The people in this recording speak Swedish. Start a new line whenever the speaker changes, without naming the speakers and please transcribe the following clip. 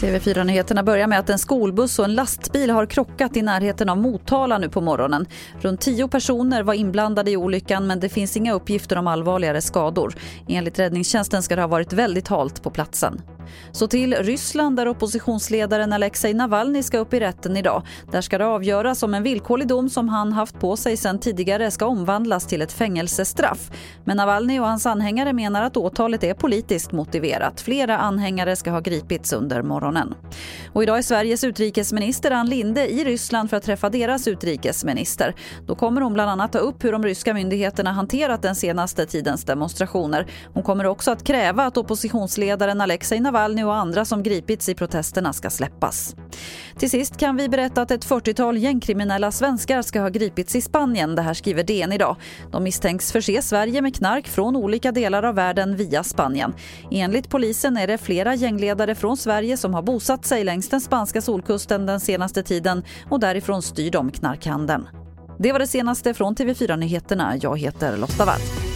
TV4-nyheterna börjar med att en skolbuss och en lastbil har krockat i närheten av Motala nu på morgonen. Runt tio personer var inblandade i olyckan men det finns inga uppgifter om allvarligare skador. Enligt räddningstjänsten ska det ha varit väldigt halt på platsen. Så till Ryssland där oppositionsledaren Alexej Navalny ska upp i rätten idag. Där ska det avgöras om en villkorlig dom som han haft på sig sedan tidigare ska omvandlas till ett fängelsestraff. Men Navalny och hans anhängare menar att åtalet är politiskt motiverat. Flera anhängare ska ha gripits under morgonen. Och idag är Sveriges utrikesminister Ann Linde i Ryssland för att träffa deras utrikesminister. Då kommer hon bland annat ta upp hur de ryska myndigheterna hanterat den senaste tidens demonstrationer. Hon kommer också att kräva att oppositionsledaren Alexej Navalny Navalny och andra som gripits i protesterna ska släppas. Till sist kan vi berätta att ett 40-tal gängkriminella svenskar ska ha gripits i Spanien. Det här skriver DN idag. De misstänks förse Sverige med knark från olika delar av världen via Spanien. Enligt polisen är det flera gängledare från Sverige som har bosatt sig längs den spanska solkusten den senaste tiden och därifrån styr de knarkhandeln. Det var det senaste från TV4 Nyheterna. Jag heter Lotta Wall.